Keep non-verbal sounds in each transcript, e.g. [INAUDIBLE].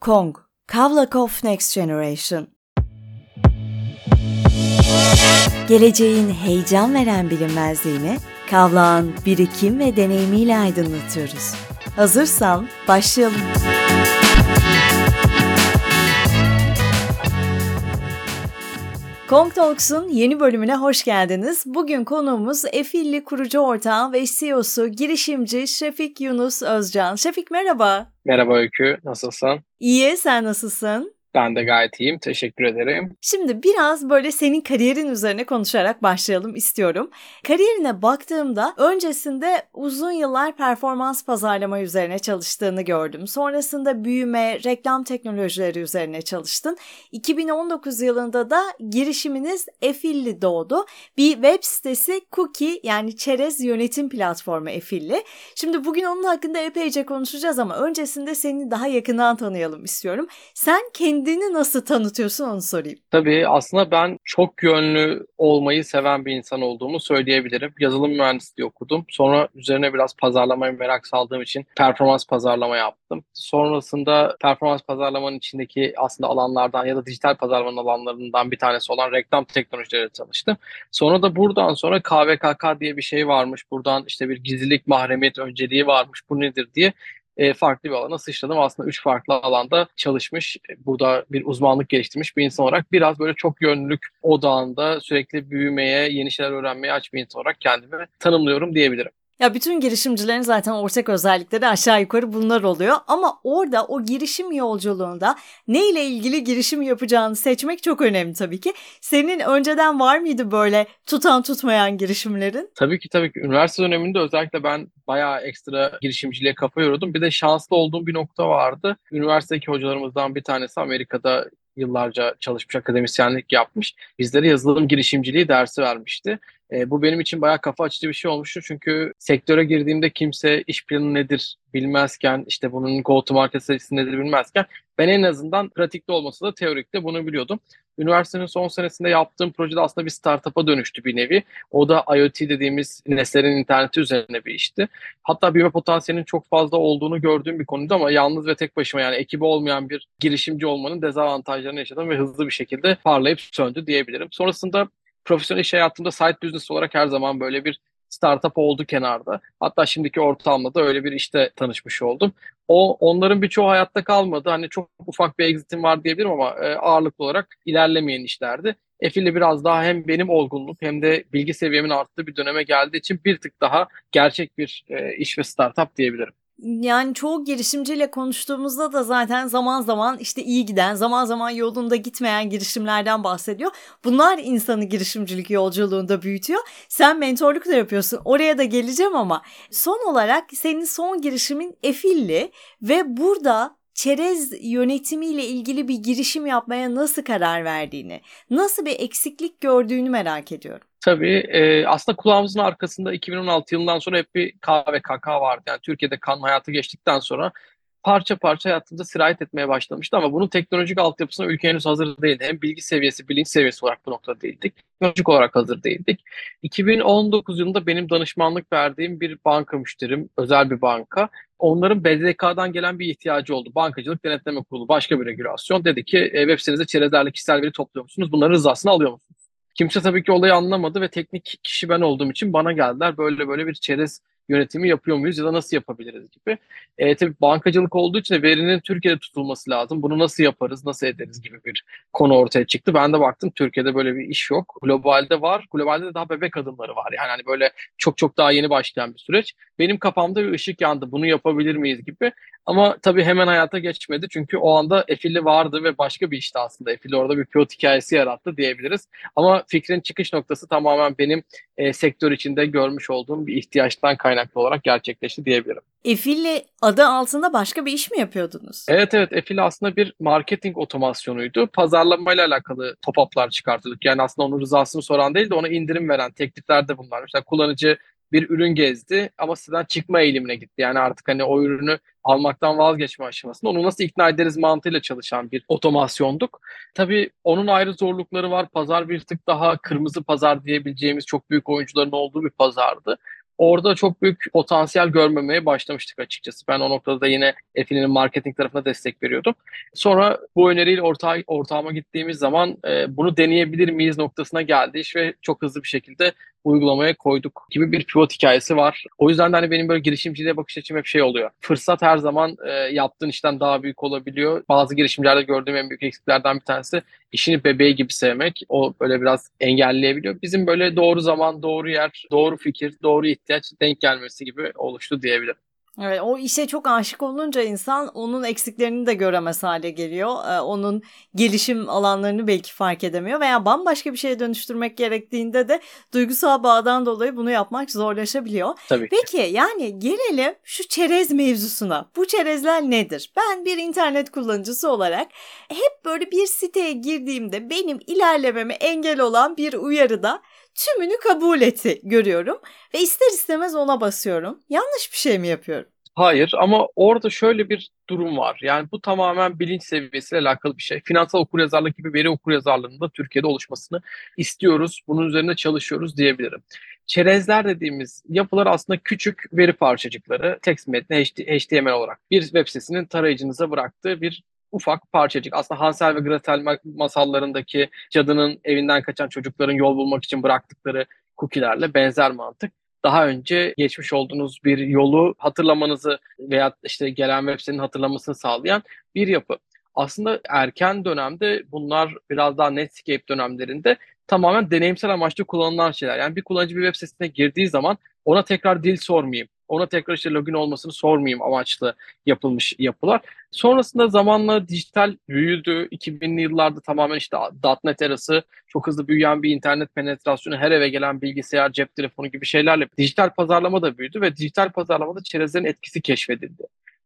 Kong, Kavlakov Next Generation. Geleceğin heyecan veren bilinmezliğini Kavlak'ın birikim ve deneyimiyle aydınlatıyoruz. Hazırsan başlayalım. Kong Talks'un yeni bölümüne hoş geldiniz. Bugün konuğumuz Efilli kurucu ortağı ve CEO'su girişimci Şefik Yunus Özcan. Şefik merhaba. Merhaba Öykü, nasılsın? İyi, sen nasılsın? Ben de gayet iyiyim. Teşekkür ederim. Şimdi biraz böyle senin kariyerin üzerine konuşarak başlayalım istiyorum. Kariyerine baktığımda öncesinde uzun yıllar performans pazarlama üzerine çalıştığını gördüm. Sonrasında büyüme, reklam teknolojileri üzerine çalıştın. 2019 yılında da girişiminiz Efilli doğdu. Bir web sitesi Cookie yani çerez yönetim platformu Efilli. Şimdi bugün onun hakkında epeyce konuşacağız ama öncesinde seni daha yakından tanıyalım istiyorum. Sen kendi kendini nasıl tanıtıyorsun onu sorayım. Tabii aslında ben çok yönlü olmayı seven bir insan olduğumu söyleyebilirim. Yazılım mühendisliği okudum. Sonra üzerine biraz pazarlamaya merak saldığım için performans pazarlama yaptım. Sonrasında performans pazarlamanın içindeki aslında alanlardan ya da dijital pazarlamanın alanlarından bir tanesi olan reklam teknolojileri çalıştım. Sonra da buradan sonra KVKK diye bir şey varmış. Buradan işte bir gizlilik mahremiyet önceliği varmış. Bu nedir diye e, farklı bir alana sıçradım. Aslında üç farklı alanda çalışmış, burada bir uzmanlık geliştirmiş bir insan olarak biraz böyle çok yönlülük odağında sürekli büyümeye, yeni şeyler öğrenmeye aç bir insan olarak kendimi tanımlıyorum diyebilirim. Ya bütün girişimcilerin zaten ortak özellikleri aşağı yukarı bunlar oluyor ama orada o girişim yolculuğunda ne ile ilgili girişim yapacağını seçmek çok önemli tabii ki. Senin önceden var mıydı böyle tutan tutmayan girişimlerin? Tabii ki tabii ki. Üniversite döneminde özellikle ben bayağı ekstra girişimciliğe kafa yoruyordum. Bir de şanslı olduğum bir nokta vardı. Üniversitedeki hocalarımızdan bir tanesi Amerika'da yıllarca çalışmış, akademisyenlik yapmış. Bizlere yazılım girişimciliği dersi vermişti. E, bu benim için bayağı kafa açıcı bir şey olmuştu. Çünkü sektöre girdiğimde kimse iş planı nedir bilmezken, işte bunun go to market stratejisi nedir bilmezken ben en azından pratikte olmasa da teorikte bunu biliyordum. Üniversitenin son senesinde yaptığım projede aslında bir startup'a dönüştü bir nevi. O da IoT dediğimiz nesnelerin interneti üzerine bir işti. Hatta büyüme potansiyelinin çok fazla olduğunu gördüğüm bir konuydu ama yalnız ve tek başıma yani ekibi olmayan bir girişimci olmanın dezavantajlarını yaşadım ve hızlı bir şekilde parlayıp söndü diyebilirim. Sonrasında profesyonel iş hayatımda side business olarak her zaman böyle bir startup oldu kenarda. Hatta şimdiki ortamda da öyle bir işte tanışmış oldum. O onların birçoğu hayatta kalmadı. Hani çok ufak bir exitim var diyebilirim ama e, ağırlıklı olarak ilerlemeyen işlerdi. Efil'le biraz daha hem benim olgunluk hem de bilgi seviyemin arttığı bir döneme geldiği için bir tık daha gerçek bir e, iş ve startup diyebilirim yani çoğu girişimciyle konuştuğumuzda da zaten zaman zaman işte iyi giden, zaman zaman yolunda gitmeyen girişimlerden bahsediyor. Bunlar insanı girişimcilik yolculuğunda büyütüyor. Sen mentorluk da yapıyorsun. Oraya da geleceğim ama son olarak senin son girişimin Efilli ve burada çerez yönetimiyle ilgili bir girişim yapmaya nasıl karar verdiğini, nasıl bir eksiklik gördüğünü merak ediyorum. Tabii e, aslında kulağımızın arkasında 2016 yılından sonra hep bir KVKK vardı. Yani Türkiye'de kan hayatı geçtikten sonra parça parça hayatımıza sirayet etmeye başlamıştı ama bunun teknolojik altyapısına ülke henüz hazır değildi. Hem bilgi seviyesi, bilinç seviyesi olarak bu noktada değildik. Teknolojik olarak hazır değildik. 2019 yılında benim danışmanlık verdiğim bir banka müşterim, özel bir banka. Onların BDK'dan gelen bir ihtiyacı oldu. Bankacılık Denetleme Kurulu başka bir regülasyon. Dedi ki e, web sitenizde çerezlerle kişisel veri topluyor musunuz? Bunların rızasını alıyor musunuz? Kimse tabii ki olayı anlamadı ve teknik kişi ben olduğum için bana geldiler. Böyle böyle bir çerez yönetimi yapıyor muyuz ya da nasıl yapabiliriz gibi. E, tabii bankacılık olduğu için verinin Türkiye'de tutulması lazım. Bunu nasıl yaparız, nasıl ederiz gibi bir konu ortaya çıktı. Ben de baktım Türkiye'de böyle bir iş yok. Globalde var. Globalde de daha bebek adımları var. Yani hani böyle çok çok daha yeni başlayan bir süreç. Benim kafamda bir ışık yandı. Bunu yapabilir miyiz gibi. Ama tabii hemen hayata geçmedi. Çünkü o anda Efili vardı ve başka bir işti aslında. Efili orada bir pilot hikayesi yarattı diyebiliriz. Ama fikrin çıkış noktası tamamen benim e, sektör içinde görmüş olduğum bir ihtiyaçtan kaynaklı olarak gerçekleşti diyebilirim. Efili adı altında başka bir iş mi yapıyordunuz? Evet evet Efili aslında bir marketing otomasyonuydu. Pazarlamayla alakalı top-up'lar çıkartıyorduk. Yani aslında onun rızasını soran değil de ona indirim veren tekliflerde bunlar. Mesela kullanıcı bir ürün gezdi ama siteden çıkma eğilimine gitti. Yani artık hani o ürünü almaktan vazgeçme aşamasında onu nasıl ikna ederiz mantığıyla çalışan bir otomasyonduk. Tabii onun ayrı zorlukları var. Pazar bir tık daha kırmızı pazar diyebileceğimiz çok büyük oyuncuların olduğu bir pazardı. orada çok büyük potansiyel görmemeye başlamıştık açıkçası. Ben o noktada da yine Efili'nin marketing tarafına destek veriyordum. Sonra bu öneriyle ortağa, ortağıma gittiğimiz zaman e, bunu deneyebilir miyiz noktasına geldi iş ve çok hızlı bir şekilde uygulamaya koyduk gibi bir pivot hikayesi var. O yüzden de hani benim böyle girişimciliğe bakış açım hep şey oluyor. Fırsat her zaman e, yaptığın işten daha büyük olabiliyor. Bazı girişimcilerde gördüğüm en büyük eksiklerden bir tanesi işini bebeği gibi sevmek. O böyle biraz engelleyebiliyor. Bizim böyle doğru zaman, doğru yer, doğru fikir, doğru ihtiyaç denk gelmesi gibi oluştu diyebilirim. Evet, o işe çok aşık olunca insan onun eksiklerini de göremez hale geliyor. Ee, onun gelişim alanlarını belki fark edemiyor veya bambaşka bir şeye dönüştürmek gerektiğinde de duygusal bağdan dolayı bunu yapmak zorlaşabiliyor. Tabii ki. Peki yani gelelim şu çerez mevzusuna. Bu çerezler nedir? Ben bir internet kullanıcısı olarak hep böyle bir siteye girdiğimde benim ilerlememe engel olan bir uyarıda tümünü kabul etti görüyorum ve ister istemez ona basıyorum. Yanlış bir şey mi yapıyorum? Hayır ama orada şöyle bir durum var. Yani bu tamamen bilinç seviyesiyle alakalı bir şey. Finansal okuryazarlık gibi veri okuryazarlığında Türkiye'de oluşmasını istiyoruz. Bunun üzerine çalışıyoruz diyebilirim. Çerezler dediğimiz yapılar aslında küçük veri parçacıkları, text metni HTML olarak bir web sitesinin tarayıcınıza bıraktığı bir ufak parçacık. Aslında Hansel ve Gretel masallarındaki cadının evinden kaçan çocukların yol bulmak için bıraktıkları cookie'lerle benzer mantık. Daha önce geçmiş olduğunuz bir yolu hatırlamanızı veya işte gelen web sitenin hatırlamasını sağlayan bir yapı. Aslında erken dönemde bunlar biraz daha Netscape dönemlerinde tamamen deneyimsel amaçlı kullanılan şeyler. Yani bir kullanıcı bir web sitesine girdiği zaman ona tekrar dil sormayayım ona tekrar işte login olmasını sormayayım amaçlı yapılmış yapılar. Sonrasında zamanla dijital büyüdü. 2000'li yıllarda tamamen işte .NET erası çok hızlı büyüyen bir internet penetrasyonu, her eve gelen bilgisayar, cep telefonu gibi şeylerle dijital pazarlama da büyüdü ve dijital pazarlamada çerezlerin etkisi keşfedildi.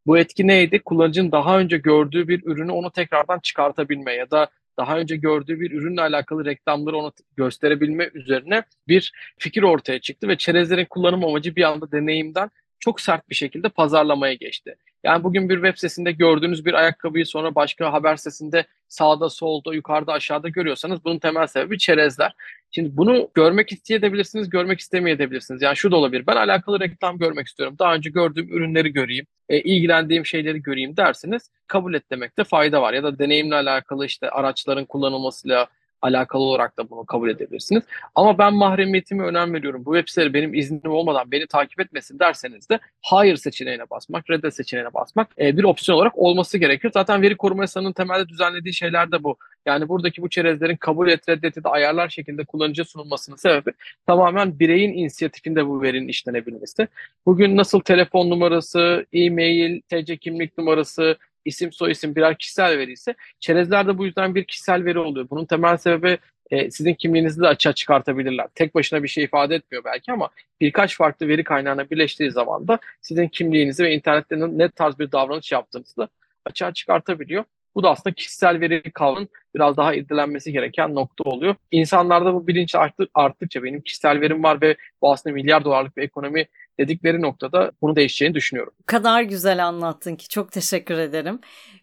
Bu etki neydi? Kullanıcının daha önce gördüğü bir ürünü onu tekrardan çıkartabilme ya da daha önce gördüğü bir ürünle alakalı reklamları ona gösterebilme üzerine bir fikir ortaya çıktı ve çerezlerin kullanım amacı bir anda deneyimden çok sert bir şekilde pazarlamaya geçti. Yani bugün bir web sitesinde gördüğünüz bir ayakkabıyı sonra başka haber sitesinde sağda, solda, yukarıda, aşağıda görüyorsanız bunun temel sebebi çerezler. Şimdi bunu görmek isteyebilirsiniz, görmek istemeyebilirsiniz. Yani şu da olabilir. Ben alakalı reklam görmek istiyorum. Daha önce gördüğüm ürünleri göreyim, e, ilgilendiğim şeyleri göreyim derseniz kabul et demekte fayda var. Ya da deneyimle alakalı işte araçların kullanılmasıyla alakalı olarak da bunu kabul edebilirsiniz. Ama ben mahremiyetime önem veriyorum. Bu web siteleri benim iznim olmadan beni takip etmesin derseniz de hayır seçeneğine basmak, reddet seçeneğine basmak e, bir opsiyon olarak olması gerekir. Zaten veri koruma yasasının temelde düzenlediği şeyler de bu. Yani buradaki bu çerezlerin kabul et, reddet de ayarlar şekilde kullanıcıya sunulmasının sebebi tamamen bireyin inisiyatifinde bu verinin işlenebilmesi. Bugün nasıl telefon numarası, e-mail, TC kimlik numarası, isim soyisim birer kişisel veri ise çerezler de bu yüzden bir kişisel veri oluyor. Bunun temel sebebi e, sizin kimliğinizi de açığa çıkartabilirler. Tek başına bir şey ifade etmiyor belki ama birkaç farklı veri kaynağına birleştiği zaman da sizin kimliğinizi ve internette ne tarz bir davranış yaptığınızı da açığa çıkartabiliyor. Bu da aslında kişisel veri kavramının biraz daha irdelenmesi gereken nokta oluyor. İnsanlarda bu bilinç arttıkça benim kişisel verim var ve bu aslında milyar dolarlık bir ekonomi dedikleri noktada bunu değişeceğini düşünüyorum. O kadar güzel anlattın ki çok teşekkür ederim.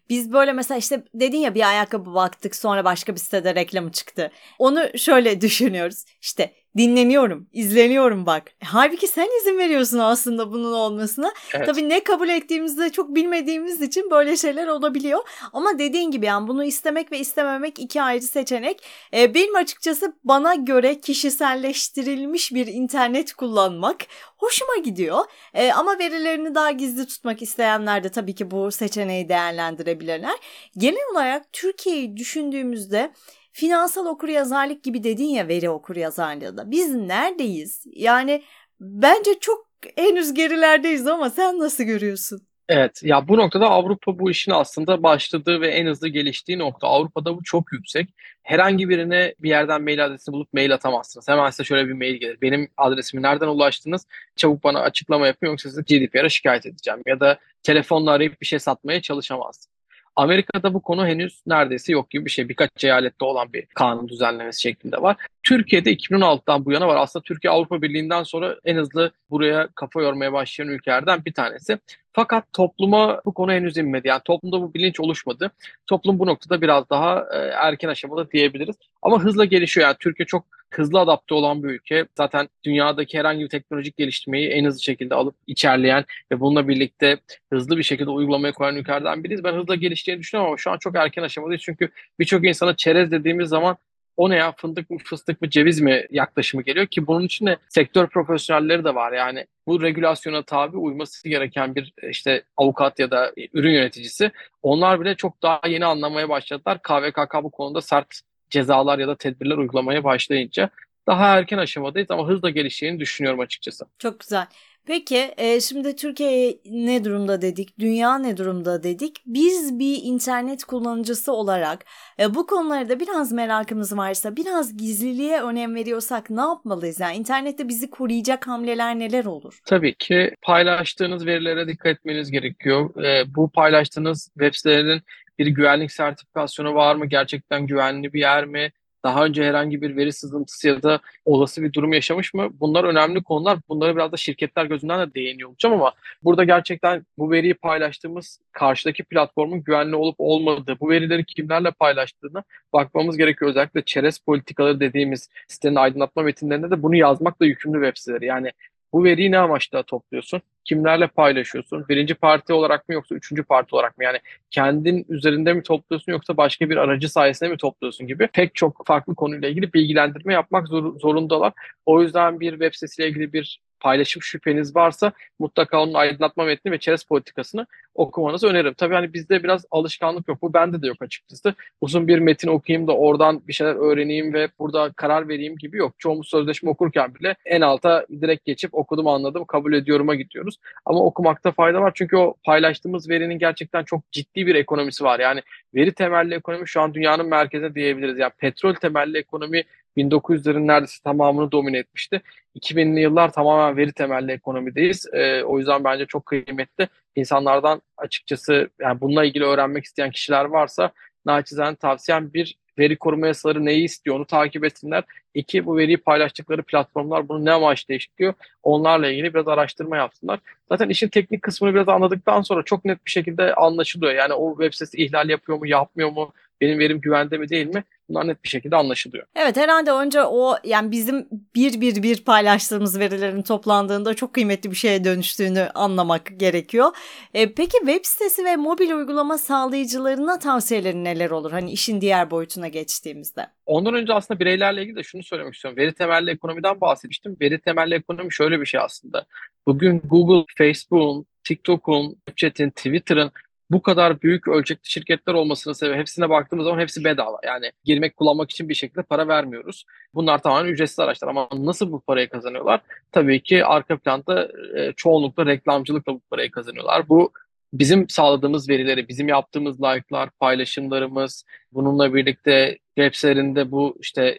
Biz böyle mesela işte dedin ya bir ayakkabı baktık sonra başka bir sitede reklamı çıktı. Onu şöyle [LAUGHS] düşünüyoruz. İşte dinleniyorum, izleniyorum bak. Halbuki sen izin veriyorsun aslında bunun olmasına. Evet. Tabii ne kabul ettiğimizde çok bilmediğimiz için böyle şeyler olabiliyor. Ama dediğin gibi yani bunu istemek ve istememek iki ayrı seçenek. Ee, benim açıkçası bana göre kişiselleştirilmiş bir internet kullanmak hoşuma gidiyor. Ee, ama verilerini daha gizli tutmak isteyenler de tabii ki bu seçeneği değerlendirebilirler. Genel olarak Türkiye'yi düşündüğümüzde finansal okuryazarlık gibi dedin ya veri okuryazarlığı da. Biz neredeyiz? Yani bence çok henüz gerilerdeyiz ama sen nasıl görüyorsun? Evet ya bu noktada Avrupa bu işin aslında başladığı ve en hızlı geliştiği nokta. Avrupa'da bu çok yüksek. Herhangi birine bir yerden mail adresini bulup mail atamazsınız. Hemen size şöyle bir mail gelir. Benim adresimi nereden ulaştınız? Çabuk bana açıklama yapın yoksa sizi GDPR'a şikayet edeceğim. Ya da telefonla arayıp bir şey satmaya çalışamazsınız. Amerika'da bu konu henüz neredeyse yok gibi bir şey. Birkaç eyalette olan bir kanun düzenlemesi şeklinde var. Türkiye'de 2016'dan bu yana var. Aslında Türkiye Avrupa Birliği'nden sonra en hızlı buraya kafa yormaya başlayan ülkelerden bir tanesi. Fakat topluma bu konu henüz inmedi. Yani toplumda bu bilinç oluşmadı. Toplum bu noktada biraz daha e, erken aşamada diyebiliriz. Ama hızla gelişiyor. Yani Türkiye çok hızlı adapte olan bir ülke. Zaten dünyadaki herhangi bir teknolojik geliştirmeyi en hızlı şekilde alıp içerleyen ve bununla birlikte hızlı bir şekilde uygulamaya koyan ülkelerden biriyiz. Ben hızla gelişeceğini düşünüyorum ama şu an çok erken aşamadayız. Çünkü birçok insana çerez dediğimiz zaman o ne ya fındık mı fıstık mı ceviz mi yaklaşımı geliyor ki bunun için de sektör profesyonelleri de var. Yani bu regülasyona tabi uyması gereken bir işte avukat ya da ürün yöneticisi onlar bile çok daha yeni anlamaya başladılar. KVKK bu konuda sert cezalar ya da tedbirler uygulamaya başlayınca daha erken aşamadayız ama hızla gelişeceğini düşünüyorum açıkçası. Çok güzel. Peki e, şimdi Türkiye ne durumda dedik, dünya ne durumda dedik. Biz bir internet kullanıcısı olarak e, bu konularda biraz merakımız varsa, biraz gizliliğe önem veriyorsak ne yapmalıyız? Yani internette bizi koruyacak hamleler neler olur? Tabii ki paylaştığınız verilere dikkat etmeniz gerekiyor. E, bu paylaştığınız web sitelerinin bir güvenlik sertifikasyonu var mı? Gerçekten güvenli bir yer mi? Daha önce herhangi bir veri sızıntısı ya da olası bir durum yaşamış mı? Bunlar önemli konular. Bunları biraz da şirketler gözünden de değiniyor olacağım ama burada gerçekten bu veriyi paylaştığımız karşıdaki platformun güvenli olup olmadığı, bu verileri kimlerle paylaştığını bakmamız gerekiyor. Özellikle çerez politikaları dediğimiz sitenin aydınlatma metinlerinde de bunu yazmakla yükümlü web siteleri. Yani bu veriyi ne amaçla topluyorsun? Kimlerle paylaşıyorsun? Birinci parti olarak mı yoksa üçüncü parti olarak mı? Yani kendin üzerinde mi topluyorsun yoksa başka bir aracı sayesinde mi topluyorsun gibi pek çok farklı konuyla ilgili bilgilendirme yapmak zor, zorundalar. O yüzden bir web sitesiyle ilgili bir paylaşım şüpheniz varsa mutlaka onun aydınlatma metni ve çerez politikasını okumanızı öneririm. Tabii hani bizde biraz alışkanlık yok. Bu bende de yok açıkçası. Uzun bir metin okuyayım da oradan bir şeyler öğreneyim ve burada karar vereyim gibi yok. Çoğumuz sözleşme okurken bile en alta direkt geçip okudum anladım kabul ediyorum'a gidiyoruz. Ama okumakta fayda var çünkü o paylaştığımız verinin gerçekten çok ciddi bir ekonomisi var. Yani veri temelli ekonomi şu an dünyanın merkezine diyebiliriz. Yani petrol temelli ekonomi 1900'lerin neredeyse tamamını domine etmişti. 2000'li yıllar tamamen veri temelli ekonomideyiz. E, o yüzden bence çok kıymetli. İnsanlardan açıkçası yani bununla ilgili öğrenmek isteyen kişiler varsa naçizane tavsiyem bir veri koruma yasaları neyi istiyor onu takip etsinler. İki bu veriyi paylaştıkları platformlar bunu ne amaçla işliyor onlarla ilgili biraz araştırma yapsınlar. Zaten işin teknik kısmını biraz anladıktan sonra çok net bir şekilde anlaşılıyor. Yani o web sitesi ihlal yapıyor mu yapmıyor mu benim verim güvende mi değil mi bunlar net bir şekilde anlaşılıyor. Evet herhalde önce o yani bizim bir bir bir paylaştığımız verilerin toplandığında çok kıymetli bir şeye dönüştüğünü anlamak gerekiyor. E, peki web sitesi ve mobil uygulama sağlayıcılarına tavsiyelerin neler olur? Hani işin diğer boyutuna geçtiğimizde. Ondan önce aslında bireylerle ilgili de şunu söylemek istiyorum. Veri temelli ekonomiden bahsetmiştim. Veri temelli ekonomi şöyle bir şey aslında. Bugün Google, Facebook'un, TikTok'un, Snapchat'in, Twitter'ın bu kadar büyük ölçekli şirketler olmasının sebebi hepsine baktığımız zaman hepsi bedava. Yani girmek kullanmak için bir şekilde para vermiyoruz. Bunlar tamamen ücretsiz araçlar ama nasıl bu parayı kazanıyorlar? Tabii ki arka planda e, çoğunlukla reklamcılıkla bu parayı kazanıyorlar. Bu bizim sağladığımız verileri, bizim yaptığımız like'lar, paylaşımlarımız, bununla birlikte web sitelerinde bu işte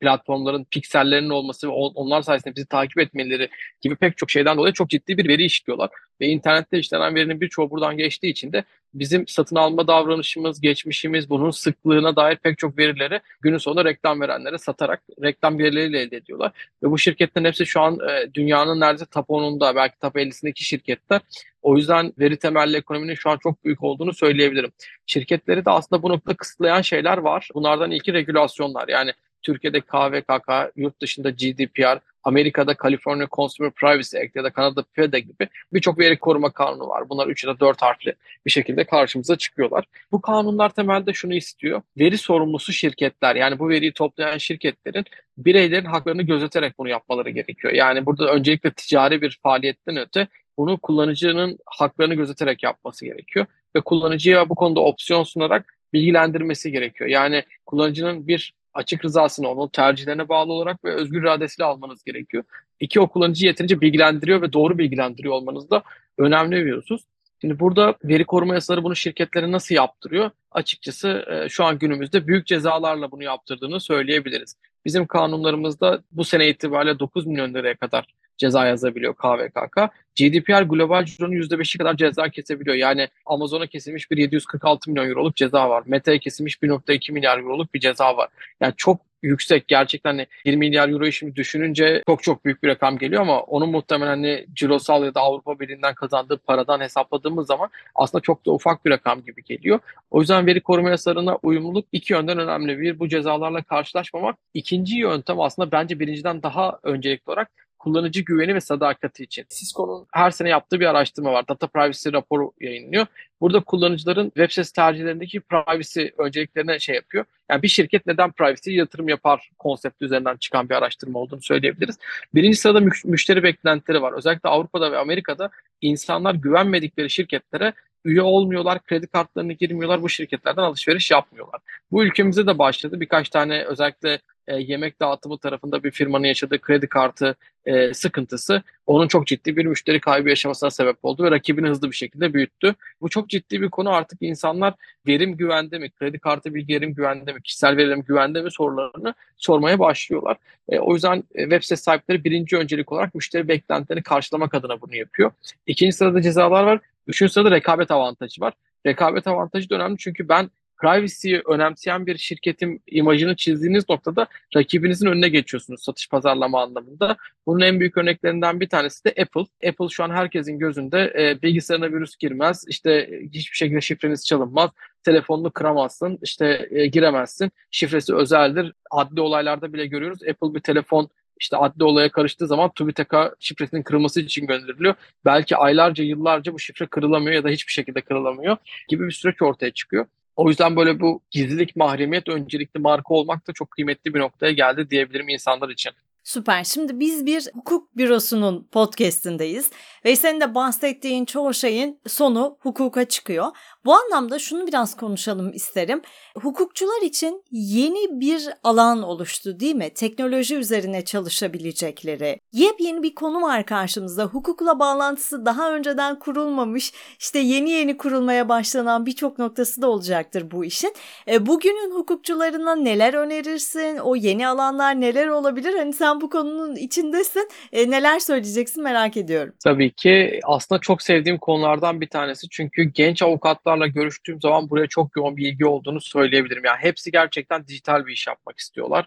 platformların piksellerinin olması ve onlar sayesinde bizi takip etmeleri gibi pek çok şeyden dolayı çok ciddi bir veri işliyorlar. Ve internette işlenen verinin birçoğu buradan geçtiği için de bizim satın alma davranışımız, geçmişimiz, bunun sıklığına dair pek çok verileri günün sonunda reklam verenlere satarak reklam verileriyle elde ediyorlar. Ve bu şirketlerin hepsi şu an e, dünyanın neredeyse top 10'unda belki top 50'sindeki şirketler. O yüzden veri temelli ekonominin şu an çok büyük olduğunu söyleyebilirim. Şirketleri de aslında bu noktada kısıtlayan şeyler var. Bunlardan ilki regülasyonlar. Yani Türkiye'de KVKK, yurt dışında GDPR, Amerika'da California Consumer Privacy Act ya da Kanada FEDA gibi birçok veri koruma kanunu var. Bunlar 3 ya da 4 harfli bir şekilde karşımıza çıkıyorlar. Bu kanunlar temelde şunu istiyor. Veri sorumlusu şirketler yani bu veriyi toplayan şirketlerin bireylerin haklarını gözeterek bunu yapmaları gerekiyor. Yani burada öncelikle ticari bir faaliyetten öte bunu kullanıcının haklarını gözeterek yapması gerekiyor. Ve kullanıcıya bu konuda opsiyon sunarak bilgilendirmesi gerekiyor. Yani kullanıcının bir açık rızasını, onun tercihlerine bağlı olarak ve özgür iradesiyle almanız gerekiyor. İki, o kullanıcıyı yeterince bilgilendiriyor ve doğru bilgilendiriyor olmanız da önemli bir husus. Şimdi burada veri koruma yasaları bunu şirketlere nasıl yaptırıyor? Açıkçası e, şu an günümüzde büyük cezalarla bunu yaptırdığını söyleyebiliriz. Bizim kanunlarımızda bu sene itibariyle 9 milyon liraya kadar ceza yazabiliyor KVKK. GDPR global cironun %5'i kadar ceza kesebiliyor. Yani Amazon'a kesilmiş bir 746 milyon euroluk ceza var. Meta'ya kesilmiş 1.2 milyar euroluk bir ceza var. Yani çok yüksek gerçekten hani 1 milyar euroyu şimdi düşününce çok çok büyük bir rakam geliyor ama onun muhtemelen hani cirosal ya da Avrupa Birliği'nden kazandığı paradan hesapladığımız zaman aslında çok da ufak bir rakam gibi geliyor. O yüzden veri koruma yasalarına uyumluluk iki yönden önemli. Bir bu cezalarla karşılaşmamak. İkinci yöntem aslında bence birinciden daha öncelikli olarak kullanıcı güveni ve sadakati için. Cisco'nun her sene yaptığı bir araştırma var. Data Privacy raporu yayınlıyor. Burada kullanıcıların web sitesi tercihlerindeki privacy önceliklerine şey yapıyor. Yani bir şirket neden privacy yatırım yapar konsepti üzerinden çıkan bir araştırma olduğunu söyleyebiliriz. Birinci sırada müşteri beklentileri var. Özellikle Avrupa'da ve Amerika'da insanlar güvenmedikleri şirketlere üye olmuyorlar, kredi kartlarını girmiyorlar, bu şirketlerden alışveriş yapmıyorlar. Bu ülkemizde de başladı. Birkaç tane özellikle e, yemek dağıtımı tarafında bir firmanın yaşadığı kredi kartı e, sıkıntısı onun çok ciddi bir müşteri kaybı yaşamasına sebep oldu ve rakibini hızlı bir şekilde büyüttü. Bu çok ciddi bir konu artık insanlar verim güvende mi, kredi kartı bilgi verim güvende mi, kişisel verilerim güvende mi sorularını sormaya başlıyorlar. E, o yüzden e, web sitesi sahipleri birinci öncelik olarak müşteri beklentilerini karşılamak adına bunu yapıyor. İkinci sırada cezalar var. Üçüncü sırada rekabet avantajı var. Rekabet avantajı da önemli çünkü ben privacy'yi önemseyen bir şirketin imajını çizdiğiniz noktada rakibinizin önüne geçiyorsunuz satış pazarlama anlamında. Bunun en büyük örneklerinden bir tanesi de Apple. Apple şu an herkesin gözünde e, bilgisayarına virüs girmez, işte hiçbir şekilde şifreniz çalınmaz, telefonunu kıramazsın, işte e, giremezsin, şifresi özeldir. Adli olaylarda bile görüyoruz. Apple bir telefon işte adli olaya karıştığı zaman TÜBİTAK'a şifresinin kırılması için gönderiliyor. Belki aylarca, yıllarca bu şifre kırılamıyor ya da hiçbir şekilde kırılamıyor gibi bir süreç ortaya çıkıyor. O yüzden böyle bu gizlilik, mahremiyet öncelikli marka olmak da çok kıymetli bir noktaya geldi diyebilirim insanlar için. Süper. Şimdi biz bir hukuk bürosunun podcastindeyiz ve senin de bahsettiğin çoğu şeyin sonu hukuka çıkıyor. Bu anlamda şunu biraz konuşalım isterim. Hukukçular için yeni bir alan oluştu değil mi? Teknoloji üzerine çalışabilecekleri. Yepyeni bir konu var karşımızda. Hukukla bağlantısı daha önceden kurulmamış, işte yeni yeni kurulmaya başlanan birçok noktası da olacaktır bu işin. E, bugünün hukukçularına neler önerirsin? O yeni alanlar neler olabilir? Hani sen bu konunun içindesin. E, neler söyleyeceksin merak ediyorum. Tabii ki aslında çok sevdiğim konulardan bir tanesi. Çünkü genç avukatlarla görüştüğüm zaman buraya çok yoğun bir ilgi olduğunu söyleyebilirim. Yani hepsi gerçekten dijital bir iş yapmak istiyorlar.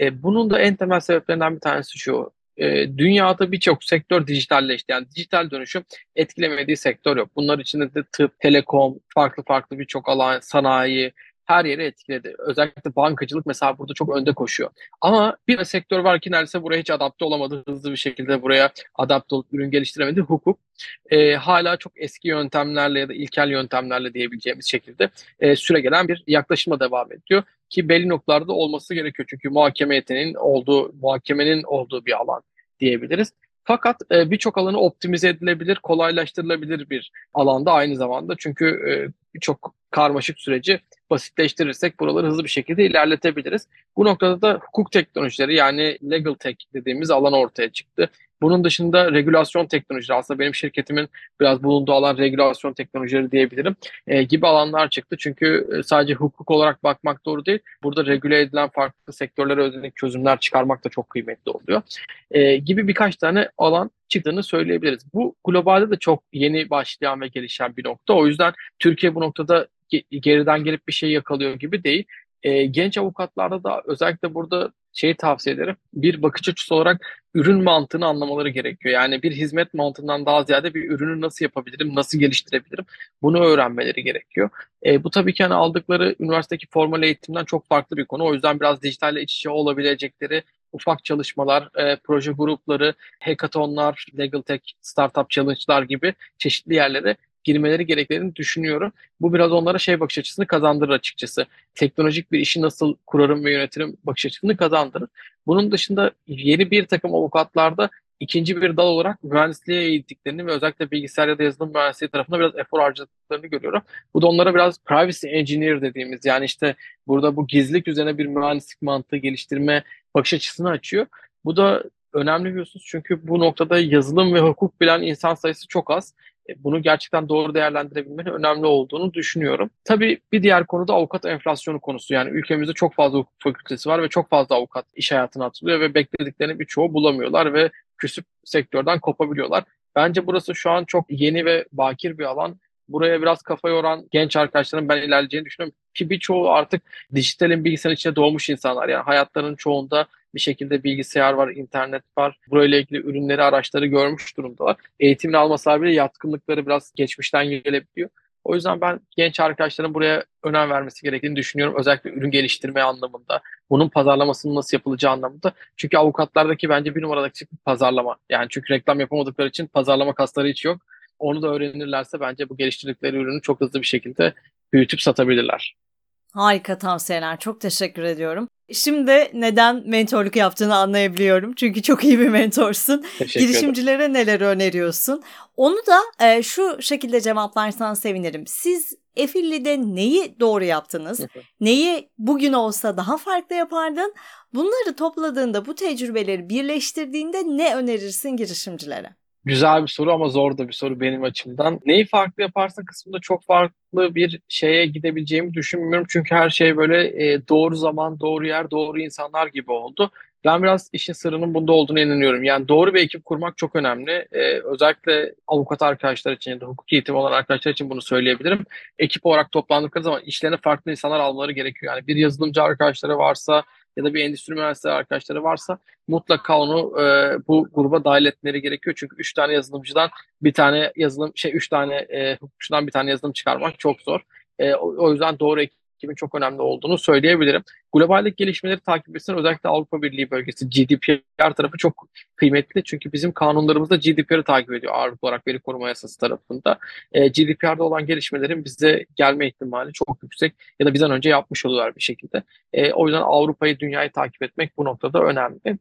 E, bunun da en temel sebeplerinden bir tanesi şu. E, dünyada birçok sektör dijitalleşti. Yani dijital dönüşüm etkilemediği sektör yok. Bunlar içinde de tıp, telekom, farklı farklı birçok alan, sanayi, her yeri etkiledi. Özellikle bankacılık mesela burada çok önde koşuyor. Ama bir sektör var ki neredeyse buraya hiç adapte olamadı. Hızlı bir şekilde buraya adapte olup ürün geliştiremedi. Hukuk. E, hala çok eski yöntemlerle ya da ilkel yöntemlerle diyebileceğimiz şekilde e, süre gelen bir yaklaşıma devam ediyor. Ki belli noktalarda olması gerekiyor. Çünkü muhakeme yeteneğinin olduğu, muhakemenin olduğu bir alan diyebiliriz. Fakat e, birçok alanı optimize edilebilir, kolaylaştırılabilir bir alanda aynı zamanda. Çünkü e, birçok karmaşık süreci basitleştirirsek buraları hızlı bir şekilde ilerletebiliriz. Bu noktada da hukuk teknolojileri yani legal tech dediğimiz alan ortaya çıktı. Bunun dışında regülasyon teknolojileri aslında benim şirketimin biraz bulunduğu alan regülasyon teknolojileri diyebilirim e, gibi alanlar çıktı. Çünkü e, sadece hukuk olarak bakmak doğru değil. Burada regüle edilen farklı sektörlere özellik çözümler çıkarmak da çok kıymetli oluyor. E, gibi birkaç tane alan çıktığını söyleyebiliriz. Bu globalde de çok yeni başlayan ve gelişen bir nokta. O yüzden Türkiye bu noktada geriden gelip bir şey yakalıyor gibi değil. E, genç avukatlarda da özellikle burada şeyi tavsiye ederim. Bir bakış açısı olarak ürün mantığını anlamaları gerekiyor. Yani bir hizmet mantığından daha ziyade bir ürünü nasıl yapabilirim, nasıl geliştirebilirim bunu öğrenmeleri gerekiyor. E, bu tabii ki hani aldıkları üniversitedeki formal eğitimden çok farklı bir konu. O yüzden biraz dijitalle iç içe olabilecekleri ufak çalışmalar, e, proje grupları, hackathonlar, legal tech, startup challenge'lar gibi çeşitli yerlere girmeleri gerektiğini düşünüyorum. Bu biraz onlara şey bakış açısını kazandırır açıkçası. Teknolojik bir işi nasıl kurarım ve yönetirim bakış açısını kazandırır. Bunun dışında yeni bir takım avukatlarda ikinci bir dal olarak mühendisliğe eğittiklerini ve özellikle bilgisayar ya da yazılım mühendisliği tarafında biraz efor harcadıklarını görüyorum. Bu da onlara biraz privacy engineer dediğimiz yani işte burada bu gizlilik üzerine bir mühendislik mantığı geliştirme bakış açısını açıyor. Bu da önemli biliyorsunuz çünkü bu noktada yazılım ve hukuk bilen insan sayısı çok az. E, bunu gerçekten doğru değerlendirebilmenin önemli olduğunu düşünüyorum. Tabii bir diğer konu da avukat enflasyonu konusu. Yani ülkemizde çok fazla hukuk fakültesi var ve çok fazla avukat iş hayatına atılıyor ve beklediklerini birçoğu bulamıyorlar ve küsüp sektörden kopabiliyorlar. Bence burası şu an çok yeni ve bakir bir alan. Buraya biraz kafa yoran genç arkadaşların ben ilerleyeceğini düşünüyorum. Ki birçoğu artık dijitalin bilgisayarın içine doğmuş insanlar. Yani hayatlarının çoğunda bir şekilde bilgisayar var, internet var. Burayla ilgili ürünleri, araçları görmüş durumdalar. Eğitimini almasalar bile yatkınlıkları biraz geçmişten gelebiliyor. O yüzden ben genç arkadaşların buraya önem vermesi gerektiğini düşünüyorum. Özellikle ürün geliştirme anlamında, bunun pazarlamasının nasıl yapılacağı anlamında. Çünkü avukatlardaki bence bir numaradaki pazarlama. Yani çünkü reklam yapamadıkları için pazarlama kasları hiç yok. Onu da öğrenirlerse bence bu geliştirdikleri ürünü çok hızlı bir şekilde büyütüp satabilirler. Harika tavsiyeler. Çok teşekkür ediyorum. Şimdi neden mentorluk yaptığını anlayabiliyorum. Çünkü çok iyi bir mentorsun. Teşekkür Girişimcilere ederim. neler öneriyorsun? Onu da e, şu şekilde cevaplarsan sevinirim. Siz Efilli'de neyi doğru yaptınız? neyi bugün olsa daha farklı yapardın? Bunları topladığında, bu tecrübeleri birleştirdiğinde ne önerirsin girişimcilere? Güzel bir soru ama zor da bir soru benim açımdan. Neyi farklı yaparsa kısmında çok farklı bir şeye gidebileceğimi düşünmüyorum. Çünkü her şey böyle e, doğru zaman, doğru yer, doğru insanlar gibi oldu. Ben biraz işin sırrının bunda olduğunu inanıyorum. Yani doğru bir ekip kurmak çok önemli. Ee, özellikle avukat arkadaşlar için ya da hukuk eğitimi olan arkadaşlar için bunu söyleyebilirim. Ekip olarak toplandıkları zaman işlerine farklı insanlar almaları gerekiyor. Yani bir yazılımcı arkadaşları varsa ya da bir endüstri mühendisleri arkadaşları varsa mutlaka onu e, bu gruba dahil etmeleri gerekiyor. Çünkü üç tane yazılımcıdan bir tane yazılım şey üç tane e, hukukçudan bir tane yazılım çıkarmak çok zor. E, o, o yüzden doğru ekibin çok önemli olduğunu söyleyebilirim. Globaldeki gelişmeleri takip etsin. Özellikle Avrupa Birliği bölgesi GDPR tarafı çok kıymetli. Çünkü bizim kanunlarımız da GDPR'ı takip ediyor ağırlıklı olarak veri koruma yasası tarafında. E, GDPR'da olan gelişmelerin bize gelme ihtimali çok yüksek ya da bizden önce yapmış oluyorlar bir şekilde. E, o yüzden Avrupa'yı, dünyayı takip etmek bu noktada önemli.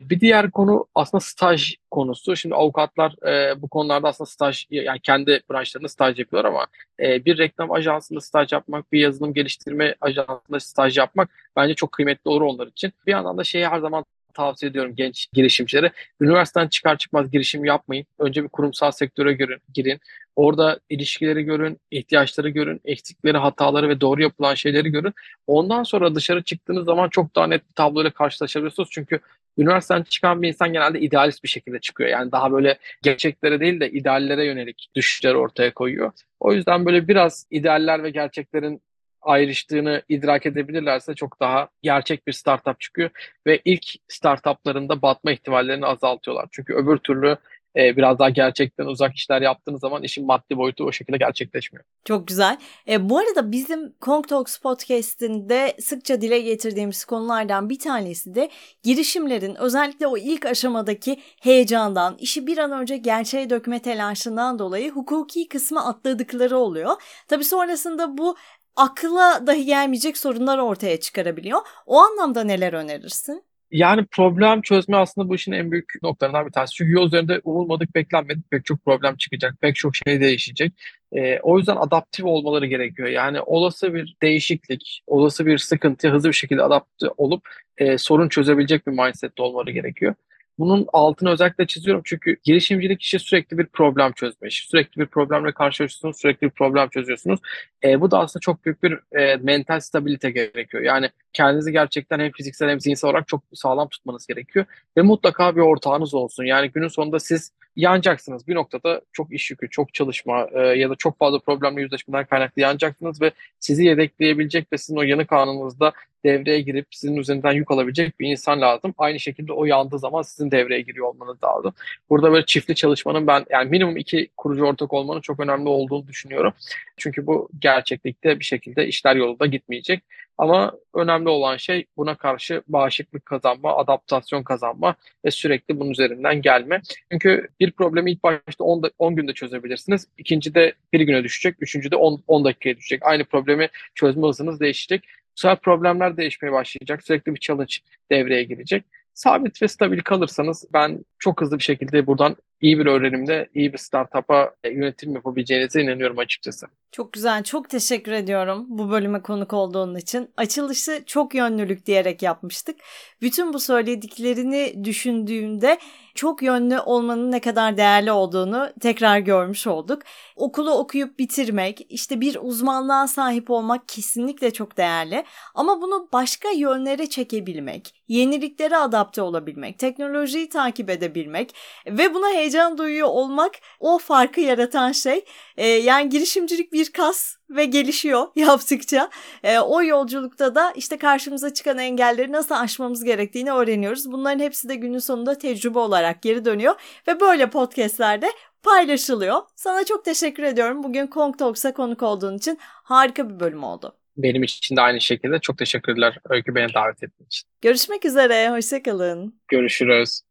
Bir diğer konu aslında staj konusu. Şimdi avukatlar e, bu konularda aslında staj, yani kendi branşlarında staj yapıyorlar ama e, bir reklam ajansında staj yapmak, bir yazılım geliştirme ajansında staj yapmak bence çok kıymetli olur onlar için. Bir yandan da şeyi her zaman tavsiye ediyorum genç girişimcilere. Üniversiteden çıkar çıkmaz girişim yapmayın. Önce bir kurumsal sektöre girin. girin. Orada ilişkileri görün, ihtiyaçları görün, eksikleri, hataları ve doğru yapılan şeyleri görün. Ondan sonra dışarı çıktığınız zaman çok daha net bir tabloyla karşılaşabiliyorsunuz. Çünkü üniversiteden çıkan bir insan genelde idealist bir şekilde çıkıyor. Yani daha böyle gerçeklere değil de ideallere yönelik düşüşleri ortaya koyuyor. O yüzden böyle biraz idealler ve gerçeklerin ayrıştığını idrak edebilirlerse çok daha gerçek bir startup çıkıyor ve ilk startuplarında batma ihtimallerini azaltıyorlar. Çünkü öbür türlü e, biraz daha gerçekten uzak işler yaptığınız zaman işin maddi boyutu o şekilde gerçekleşmiyor. Çok güzel. E, bu arada bizim Kong Talks podcast'inde sıkça dile getirdiğimiz konulardan bir tanesi de girişimlerin özellikle o ilk aşamadaki heyecandan, işi bir an önce gerçeğe dökme telaşından dolayı hukuki kısmı atladıkları oluyor. Tabii sonrasında bu akla dahi gelmeyecek sorunlar ortaya çıkarabiliyor. O anlamda neler önerirsin? Yani problem çözme aslında bu işin en büyük noktalarından bir tanesi. Çünkü yol üzerinde umulmadık, beklenmedik pek çok problem çıkacak, pek çok şey değişecek. E, o yüzden adaptif olmaları gerekiyor. Yani olası bir değişiklik, olası bir sıkıntı hızlı bir şekilde adapte olup e, sorun çözebilecek bir mindsette olmaları gerekiyor. Bunun altını özellikle çiziyorum çünkü girişimcilik işi sürekli bir problem çözme işi. Sürekli bir problemle karşılaşıyorsunuz, sürekli bir problem çözüyorsunuz. E, bu da aslında çok büyük bir e, mental stabilite gerekiyor. Yani kendinizi gerçekten hem fiziksel hem zihinsel olarak çok sağlam tutmanız gerekiyor. Ve mutlaka bir ortağınız olsun. Yani günün sonunda siz yanacaksınız. Bir noktada çok iş yükü, çok çalışma e, ya da çok fazla problemle yüzleşmeden kaynaklı yanacaksınız ve sizi yedekleyebilecek ve sizin o yanık anınızda devreye girip sizin üzerinden yük alabilecek bir insan lazım. Aynı şekilde o yandığı zaman sizin devreye giriyor olmanız lazım. Burada böyle çiftli çalışmanın ben yani minimum iki kurucu ortak olmanın çok önemli olduğunu düşünüyorum. Çünkü bu gerçeklikte bir şekilde işler yolunda gitmeyecek. Ama önemli olan şey buna karşı bağışıklık kazanma, adaptasyon kazanma ve sürekli bunun üzerinden gelme. Çünkü bir problemi ilk başta 10, 10 günde çözebilirsiniz. İkincide bir güne düşecek, üçüncüde 10, 10 dakikaya düşecek. Aynı problemi çözme hızınız değişecek. Bu sefer problemler değişmeye başlayacak. Sürekli bir challenge devreye girecek. Sabit ve stabil kalırsanız ben çok hızlı bir şekilde buradan iyi bir öğrenimde iyi bir startup'a yönetim yapabileceğinize inanıyorum açıkçası. Çok güzel. Çok teşekkür ediyorum bu bölüme konuk olduğun için. Açılışı çok yönlülük diyerek yapmıştık. Bütün bu söylediklerini düşündüğümde çok yönlü olmanın ne kadar değerli olduğunu tekrar görmüş olduk. Okulu okuyup bitirmek, işte bir uzmanlığa sahip olmak kesinlikle çok değerli. Ama bunu başka yönlere çekebilmek, yeniliklere adapte olabilmek, teknolojiyi takip edebilmek ve buna heyecan duyuyor olmak o farkı yaratan şey. Ee, yani girişimcilik bir kas ve gelişiyor [LAUGHS] yaptıkça. E, o yolculukta da işte karşımıza çıkan engelleri nasıl aşmamız gerektiğini öğreniyoruz. Bunların hepsi de günün sonunda tecrübe olarak geri dönüyor ve böyle podcastlerde paylaşılıyor. Sana çok teşekkür ediyorum. Bugün Kong Talks'a konuk olduğun için harika bir bölüm oldu. Benim için de aynı şekilde çok teşekkürler Öykü beni davet ettiğin için. Görüşmek üzere, hoşçakalın. Görüşürüz.